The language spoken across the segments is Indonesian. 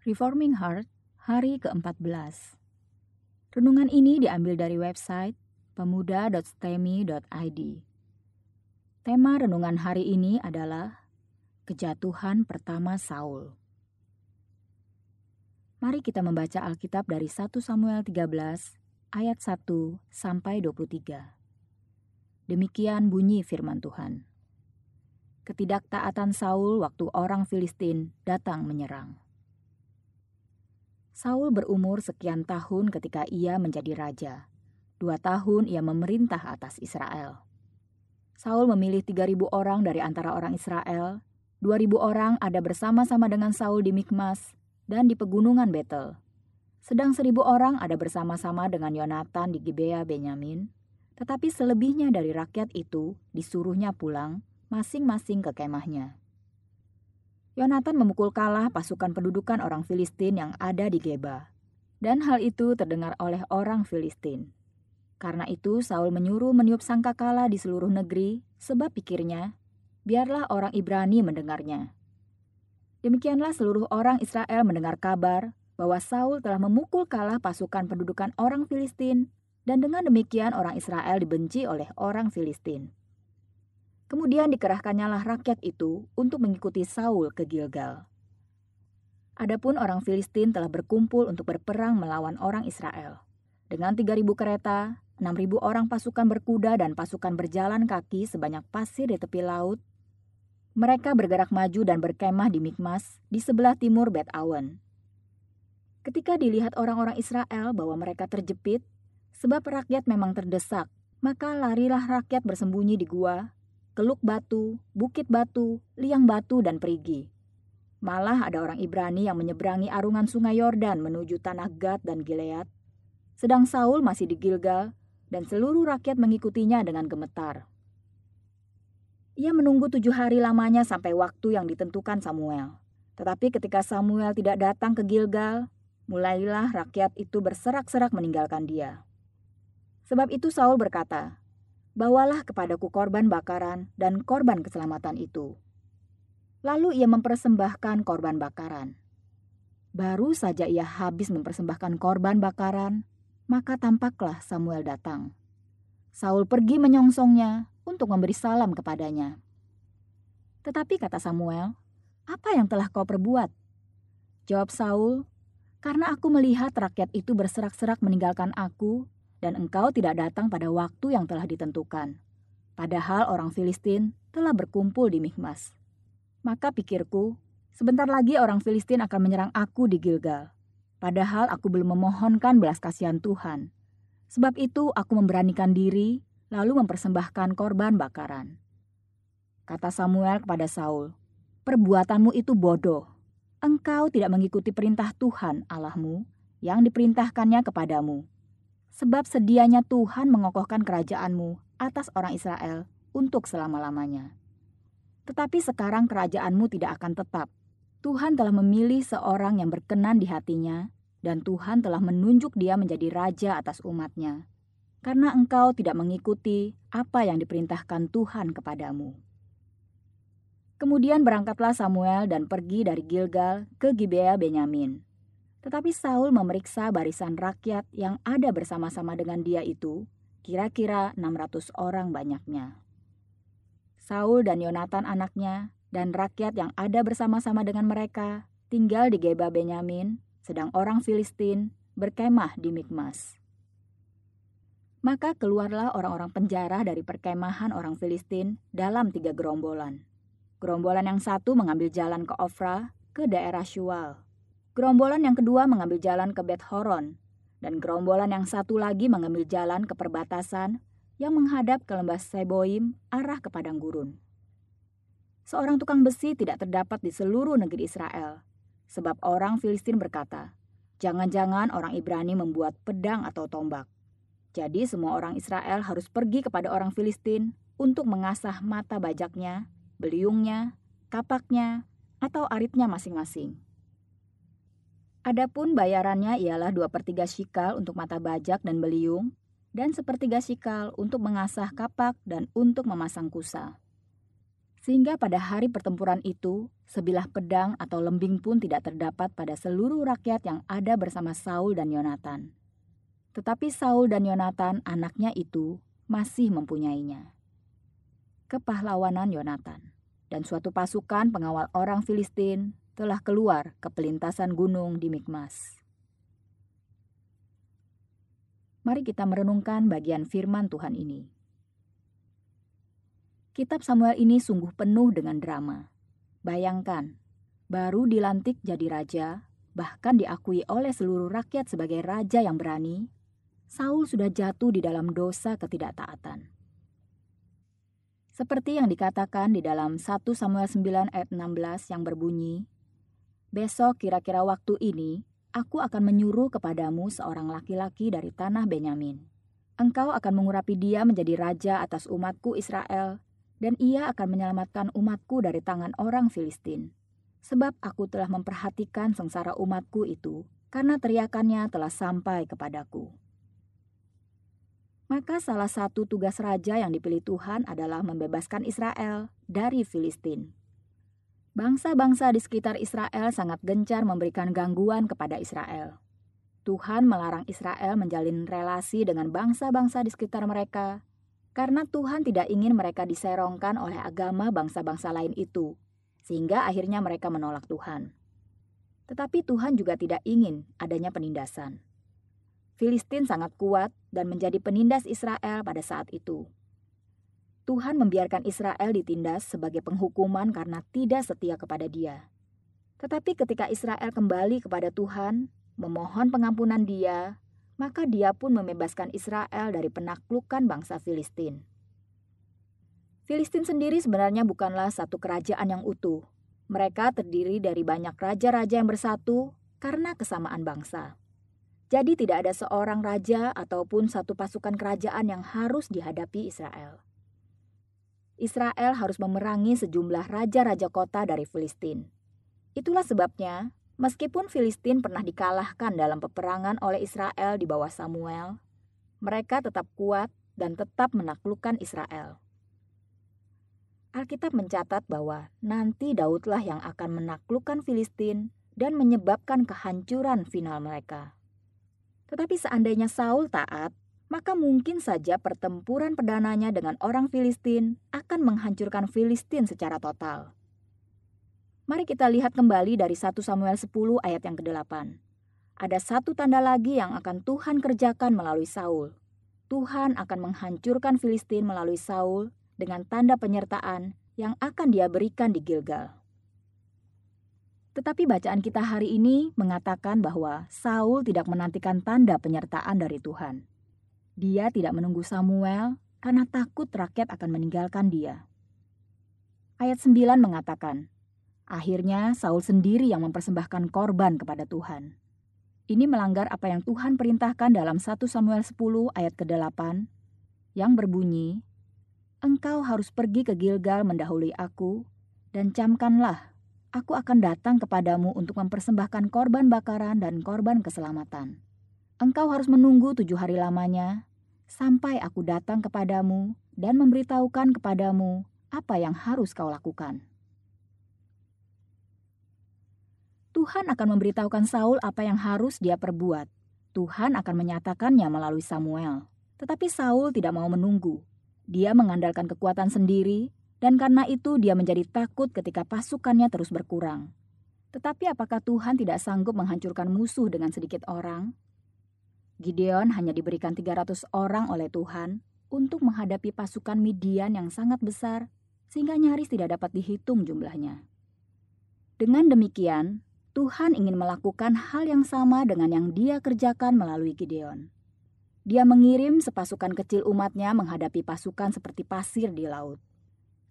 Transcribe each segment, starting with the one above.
Reforming Heart, hari ke-14. Renungan ini diambil dari website pemuda.stemi.id. Tema renungan hari ini adalah Kejatuhan Pertama Saul. Mari kita membaca Alkitab dari 1 Samuel 13 ayat 1 sampai 23. Demikian bunyi firman Tuhan. Ketidaktaatan Saul waktu orang Filistin datang menyerang. Saul berumur sekian tahun ketika ia menjadi raja. Dua tahun ia memerintah atas Israel. Saul memilih 3.000 orang dari antara orang Israel. 2.000 orang ada bersama-sama dengan Saul di Mikmas dan di pegunungan Betel. Sedang seribu orang ada bersama-sama dengan Yonatan di Gibea Benyamin. Tetapi selebihnya dari rakyat itu disuruhnya pulang masing-masing ke kemahnya. Yonatan memukul kalah pasukan pendudukan orang Filistin yang ada di Geba. Dan hal itu terdengar oleh orang Filistin. Karena itu Saul menyuruh meniup sangkakala di seluruh negeri, sebab pikirnya, biarlah orang Ibrani mendengarnya. Demikianlah seluruh orang Israel mendengar kabar bahwa Saul telah memukul kalah pasukan pendudukan orang Filistin, dan dengan demikian orang Israel dibenci oleh orang Filistin. Kemudian dikerahkannyalah rakyat itu untuk mengikuti Saul ke Gilgal. Adapun orang Filistin telah berkumpul untuk berperang melawan orang Israel. Dengan 3.000 kereta, 6.000 orang pasukan berkuda dan pasukan berjalan kaki sebanyak pasir di tepi laut, mereka bergerak maju dan berkemah di Mikmas di sebelah timur Bet Awen. Ketika dilihat orang-orang Israel bahwa mereka terjepit, sebab rakyat memang terdesak, maka larilah rakyat bersembunyi di gua Teluk Batu, Bukit Batu, Liang Batu, dan Perigi. Malah ada orang Ibrani yang menyeberangi arungan sungai Yordan menuju tanah Gad dan Gilead. Sedang Saul masih di Gilgal dan seluruh rakyat mengikutinya dengan gemetar. Ia menunggu tujuh hari lamanya sampai waktu yang ditentukan Samuel. Tetapi ketika Samuel tidak datang ke Gilgal, mulailah rakyat itu berserak-serak meninggalkan dia. Sebab itu Saul berkata, bawalah kepadaku korban bakaran dan korban keselamatan itu. Lalu ia mempersembahkan korban bakaran. Baru saja ia habis mempersembahkan korban bakaran, maka tampaklah Samuel datang. Saul pergi menyongsongnya untuk memberi salam kepadanya. Tetapi kata Samuel, "Apa yang telah kau perbuat?" Jawab Saul, "Karena aku melihat rakyat itu berserak-serak meninggalkan aku dan engkau tidak datang pada waktu yang telah ditentukan. Padahal orang Filistin telah berkumpul di Mikmas. Maka pikirku, sebentar lagi orang Filistin akan menyerang aku di Gilgal. Padahal aku belum memohonkan belas kasihan Tuhan. Sebab itu aku memberanikan diri, lalu mempersembahkan korban bakaran. Kata Samuel kepada Saul, Perbuatanmu itu bodoh. Engkau tidak mengikuti perintah Tuhan Allahmu yang diperintahkannya kepadamu sebab sedianya Tuhan mengokohkan kerajaanmu atas orang Israel untuk selama-lamanya. Tetapi sekarang kerajaanmu tidak akan tetap. Tuhan telah memilih seorang yang berkenan di hatinya, dan Tuhan telah menunjuk dia menjadi raja atas umatnya. Karena engkau tidak mengikuti apa yang diperintahkan Tuhan kepadamu. Kemudian berangkatlah Samuel dan pergi dari Gilgal ke Gibea Benyamin. Tetapi Saul memeriksa barisan rakyat yang ada bersama-sama dengan dia itu, kira-kira 600 orang banyaknya. Saul dan Yonatan anaknya dan rakyat yang ada bersama-sama dengan mereka tinggal di Geba Benyamin, sedang orang Filistin berkemah di Mikmas. Maka keluarlah orang-orang penjara dari perkemahan orang Filistin dalam tiga gerombolan. Gerombolan yang satu mengambil jalan ke Ofra, ke daerah Shual. Gerombolan yang kedua mengambil jalan ke Bet Horon, dan gerombolan yang satu lagi mengambil jalan ke perbatasan yang menghadap ke lembah Seboim arah ke padang gurun. Seorang tukang besi tidak terdapat di seluruh negeri Israel, sebab orang Filistin berkata, jangan-jangan orang Ibrani membuat pedang atau tombak. Jadi semua orang Israel harus pergi kepada orang Filistin untuk mengasah mata bajaknya, beliungnya, kapaknya, atau aritnya masing-masing. Adapun bayarannya ialah dua per tiga shikal untuk mata bajak dan beliung, dan sepertiga shikal untuk mengasah kapak dan untuk memasang kusa. Sehingga pada hari pertempuran itu, sebilah pedang atau lembing pun tidak terdapat pada seluruh rakyat yang ada bersama Saul dan Yonatan. Tetapi Saul dan Yonatan, anaknya itu, masih mempunyainya. Kepahlawanan Yonatan dan suatu pasukan pengawal orang Filistin telah keluar ke pelintasan gunung di Mikmas. Mari kita merenungkan bagian firman Tuhan ini. Kitab Samuel ini sungguh penuh dengan drama. Bayangkan, baru dilantik jadi raja, bahkan diakui oleh seluruh rakyat sebagai raja yang berani, Saul sudah jatuh di dalam dosa ketidaktaatan. Seperti yang dikatakan di dalam 1 Samuel 9 ayat 16 yang berbunyi, Besok kira-kira waktu ini, aku akan menyuruh kepadamu seorang laki-laki dari tanah Benyamin. Engkau akan mengurapi dia menjadi raja atas umatku Israel dan ia akan menyelamatkan umatku dari tangan orang Filistin. Sebab aku telah memperhatikan sengsara umatku itu, karena teriakannya telah sampai kepadaku. Maka salah satu tugas raja yang dipilih Tuhan adalah membebaskan Israel dari Filistin. Bangsa-bangsa di sekitar Israel sangat gencar memberikan gangguan kepada Israel. Tuhan melarang Israel menjalin relasi dengan bangsa-bangsa di sekitar mereka karena Tuhan tidak ingin mereka diserongkan oleh agama bangsa-bangsa lain itu, sehingga akhirnya mereka menolak Tuhan. Tetapi Tuhan juga tidak ingin adanya penindasan. Filistin sangat kuat dan menjadi penindas Israel pada saat itu. Tuhan membiarkan Israel ditindas sebagai penghukuman karena tidak setia kepada Dia. Tetapi ketika Israel kembali kepada Tuhan, memohon pengampunan Dia, maka dia pun membebaskan Israel dari penaklukan bangsa Filistin. Filistin sendiri sebenarnya bukanlah satu kerajaan yang utuh. Mereka terdiri dari banyak raja-raja yang bersatu karena kesamaan bangsa. Jadi tidak ada seorang raja ataupun satu pasukan kerajaan yang harus dihadapi Israel. Israel harus memerangi sejumlah raja-raja kota dari Filistin. Itulah sebabnya Meskipun Filistin pernah dikalahkan dalam peperangan oleh Israel di bawah Samuel, mereka tetap kuat dan tetap menaklukkan Israel. Alkitab mencatat bahwa nanti Daudlah yang akan menaklukkan Filistin dan menyebabkan kehancuran final mereka. Tetapi seandainya Saul taat, maka mungkin saja pertempuran perdananya dengan orang Filistin akan menghancurkan Filistin secara total. Mari kita lihat kembali dari 1 Samuel 10 ayat yang ke-8. Ada satu tanda lagi yang akan Tuhan kerjakan melalui Saul. Tuhan akan menghancurkan Filistin melalui Saul dengan tanda penyertaan yang akan dia berikan di Gilgal. Tetapi bacaan kita hari ini mengatakan bahwa Saul tidak menantikan tanda penyertaan dari Tuhan. Dia tidak menunggu Samuel karena takut rakyat akan meninggalkan dia. Ayat 9 mengatakan, Akhirnya Saul sendiri yang mempersembahkan korban kepada Tuhan. Ini melanggar apa yang Tuhan perintahkan dalam 1 Samuel 10 ayat ke-8 yang berbunyi, Engkau harus pergi ke Gilgal mendahului aku, dan camkanlah, aku akan datang kepadamu untuk mempersembahkan korban bakaran dan korban keselamatan. Engkau harus menunggu tujuh hari lamanya, sampai aku datang kepadamu dan memberitahukan kepadamu apa yang harus kau lakukan. Tuhan akan memberitahukan Saul apa yang harus dia perbuat. Tuhan akan menyatakannya melalui Samuel. Tetapi Saul tidak mau menunggu. Dia mengandalkan kekuatan sendiri, dan karena itu dia menjadi takut ketika pasukannya terus berkurang. Tetapi apakah Tuhan tidak sanggup menghancurkan musuh dengan sedikit orang? Gideon hanya diberikan 300 orang oleh Tuhan untuk menghadapi pasukan Midian yang sangat besar, sehingga nyaris tidak dapat dihitung jumlahnya. Dengan demikian, Tuhan ingin melakukan hal yang sama dengan yang dia kerjakan melalui Gideon. Dia mengirim sepasukan kecil umatnya menghadapi pasukan seperti pasir di laut.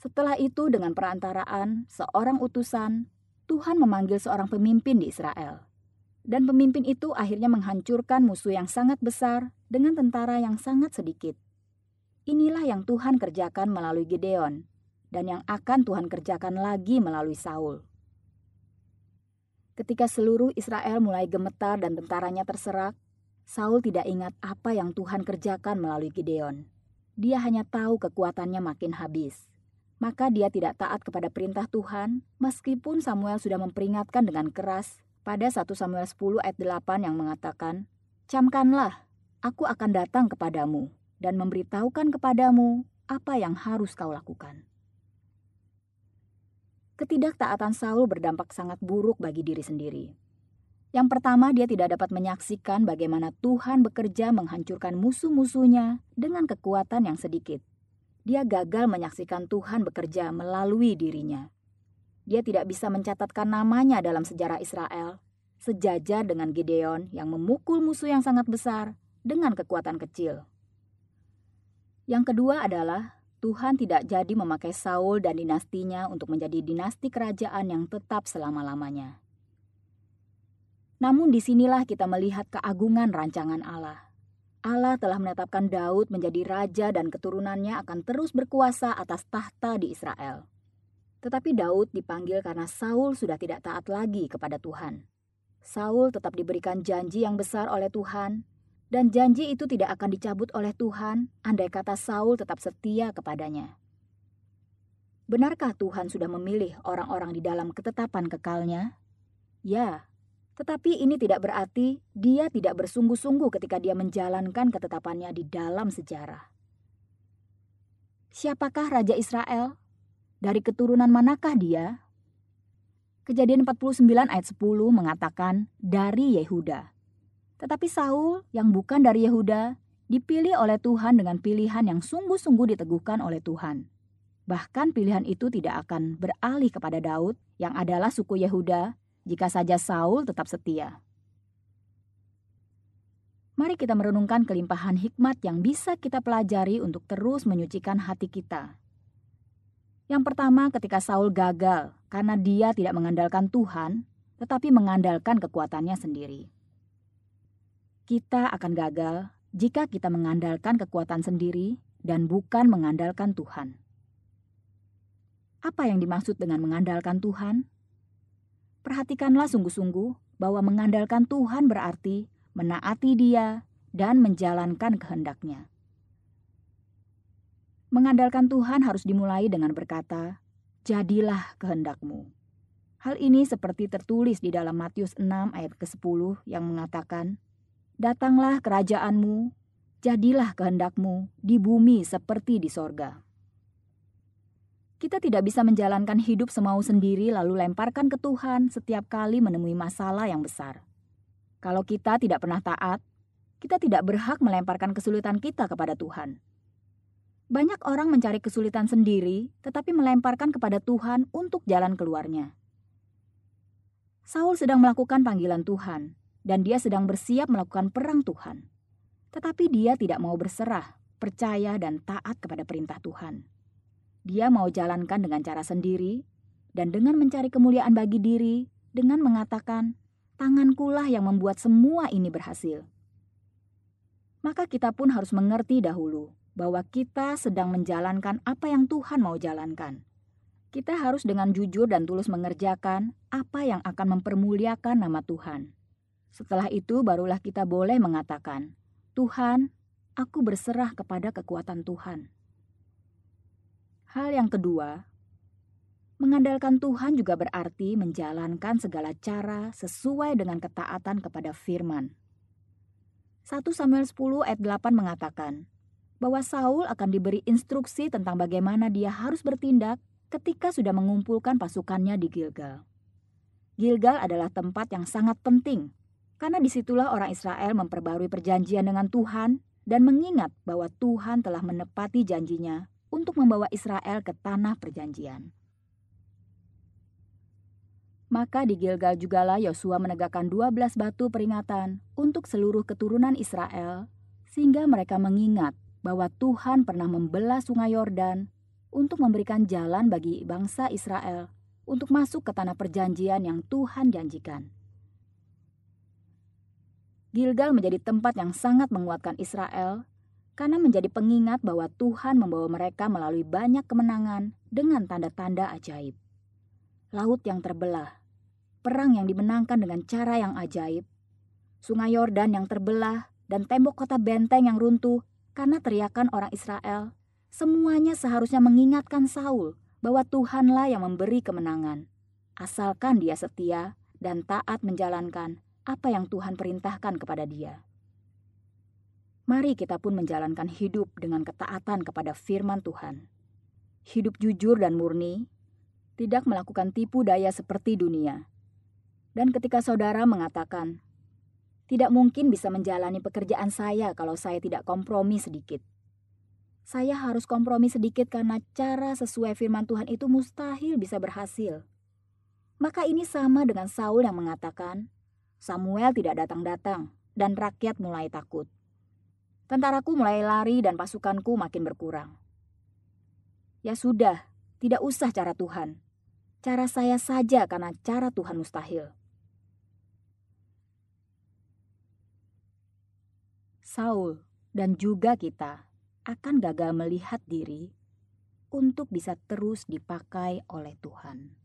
Setelah itu dengan perantaraan seorang utusan, Tuhan memanggil seorang pemimpin di Israel. Dan pemimpin itu akhirnya menghancurkan musuh yang sangat besar dengan tentara yang sangat sedikit. Inilah yang Tuhan kerjakan melalui Gideon, dan yang akan Tuhan kerjakan lagi melalui Saul. Ketika seluruh Israel mulai gemetar dan tentaranya terserak, Saul tidak ingat apa yang Tuhan kerjakan melalui Gideon. Dia hanya tahu kekuatannya makin habis. Maka dia tidak taat kepada perintah Tuhan, meskipun Samuel sudah memperingatkan dengan keras pada 1 Samuel 10 ayat 8 yang mengatakan, Camkanlah, aku akan datang kepadamu dan memberitahukan kepadamu apa yang harus kau lakukan. Ketidaktaatan Saul berdampak sangat buruk bagi diri sendiri. Yang pertama, dia tidak dapat menyaksikan bagaimana Tuhan bekerja menghancurkan musuh-musuhnya dengan kekuatan yang sedikit dia gagal menyaksikan Tuhan bekerja melalui dirinya. Dia tidak bisa mencatatkan namanya dalam sejarah Israel, sejajar dengan Gideon yang memukul musuh yang sangat besar dengan kekuatan kecil. Yang kedua adalah Tuhan tidak jadi memakai Saul dan dinastinya untuk menjadi dinasti kerajaan yang tetap selama-lamanya. Namun di sinilah kita melihat keagungan rancangan Allah. Allah telah menetapkan Daud menjadi raja dan keturunannya akan terus berkuasa atas tahta di Israel. Tetapi Daud dipanggil karena Saul sudah tidak taat lagi kepada Tuhan. Saul tetap diberikan janji yang besar oleh Tuhan, dan janji itu tidak akan dicabut oleh Tuhan andai kata Saul tetap setia kepadanya. Benarkah Tuhan sudah memilih orang-orang di dalam ketetapan kekalnya? Ya, tetapi ini tidak berarti dia tidak bersungguh-sungguh ketika dia menjalankan ketetapannya di dalam sejarah. Siapakah Raja Israel? Dari keturunan manakah dia? Kejadian 49 ayat 10 mengatakan dari Yehuda. Tetapi Saul yang bukan dari Yehuda dipilih oleh Tuhan dengan pilihan yang sungguh-sungguh diteguhkan oleh Tuhan. Bahkan pilihan itu tidak akan beralih kepada Daud yang adalah suku Yehuda jika saja Saul tetap setia. Mari kita merenungkan kelimpahan hikmat yang bisa kita pelajari untuk terus menyucikan hati kita. Yang pertama, ketika Saul gagal karena dia tidak mengandalkan Tuhan, tetapi mengandalkan kekuatannya sendiri. Kita akan gagal jika kita mengandalkan kekuatan sendiri dan bukan mengandalkan Tuhan. Apa yang dimaksud dengan mengandalkan Tuhan? Perhatikanlah sungguh-sungguh bahwa mengandalkan Tuhan berarti menaati Dia dan menjalankan kehendaknya. Mengandalkan Tuhan harus dimulai dengan berkata, "Jadilah kehendakmu." Hal ini seperti tertulis di dalam Matius 6 ayat ke-10 yang mengatakan, "Datanglah kerajaanmu, jadilah kehendakmu di bumi seperti di sorga." Kita tidak bisa menjalankan hidup semau sendiri lalu lemparkan ke Tuhan setiap kali menemui masalah yang besar. Kalau kita tidak pernah taat, kita tidak berhak melemparkan kesulitan kita kepada Tuhan. Banyak orang mencari kesulitan sendiri, tetapi melemparkan kepada Tuhan untuk jalan keluarnya. Saul sedang melakukan panggilan Tuhan, dan dia sedang bersiap melakukan perang Tuhan. Tetapi dia tidak mau berserah, percaya, dan taat kepada perintah Tuhan. Dia mau jalankan dengan cara sendiri dan dengan mencari kemuliaan bagi diri dengan mengatakan, tangankulah yang membuat semua ini berhasil. Maka kita pun harus mengerti dahulu bahwa kita sedang menjalankan apa yang Tuhan mau jalankan. Kita harus dengan jujur dan tulus mengerjakan apa yang akan mempermuliakan nama Tuhan. Setelah itu barulah kita boleh mengatakan, Tuhan, aku berserah kepada kekuatan Tuhan. Hal yang kedua, mengandalkan Tuhan juga berarti menjalankan segala cara sesuai dengan ketaatan kepada firman. 1 Samuel 10 ayat 8 mengatakan bahwa Saul akan diberi instruksi tentang bagaimana dia harus bertindak ketika sudah mengumpulkan pasukannya di Gilgal. Gilgal adalah tempat yang sangat penting karena di situlah orang Israel memperbarui perjanjian dengan Tuhan dan mengingat bahwa Tuhan telah menepati janjinya untuk membawa Israel ke tanah perjanjian. Maka di Gilgal jugalah Yosua menegakkan 12 batu peringatan untuk seluruh keturunan Israel, sehingga mereka mengingat bahwa Tuhan pernah membelah sungai Yordan untuk memberikan jalan bagi bangsa Israel untuk masuk ke tanah perjanjian yang Tuhan janjikan. Gilgal menjadi tempat yang sangat menguatkan Israel karena menjadi pengingat bahwa Tuhan membawa mereka melalui banyak kemenangan dengan tanda-tanda ajaib. Laut yang terbelah, perang yang dimenangkan dengan cara yang ajaib, sungai Yordan yang terbelah, dan tembok kota benteng yang runtuh karena teriakan orang Israel, semuanya seharusnya mengingatkan Saul bahwa Tuhanlah yang memberi kemenangan, asalkan dia setia dan taat menjalankan apa yang Tuhan perintahkan kepada dia. Mari kita pun menjalankan hidup dengan ketaatan kepada firman Tuhan. Hidup jujur dan murni, tidak melakukan tipu daya seperti dunia. Dan ketika saudara mengatakan, tidak mungkin bisa menjalani pekerjaan saya kalau saya tidak kompromi sedikit. Saya harus kompromi sedikit karena cara sesuai firman Tuhan itu mustahil bisa berhasil. Maka ini sama dengan Saul yang mengatakan, Samuel tidak datang-datang dan rakyat mulai takut. Tentaraku mulai lari dan pasukanku makin berkurang. Ya sudah, tidak usah cara Tuhan. Cara saya saja karena cara Tuhan mustahil. Saul dan juga kita akan gagal melihat diri untuk bisa terus dipakai oleh Tuhan.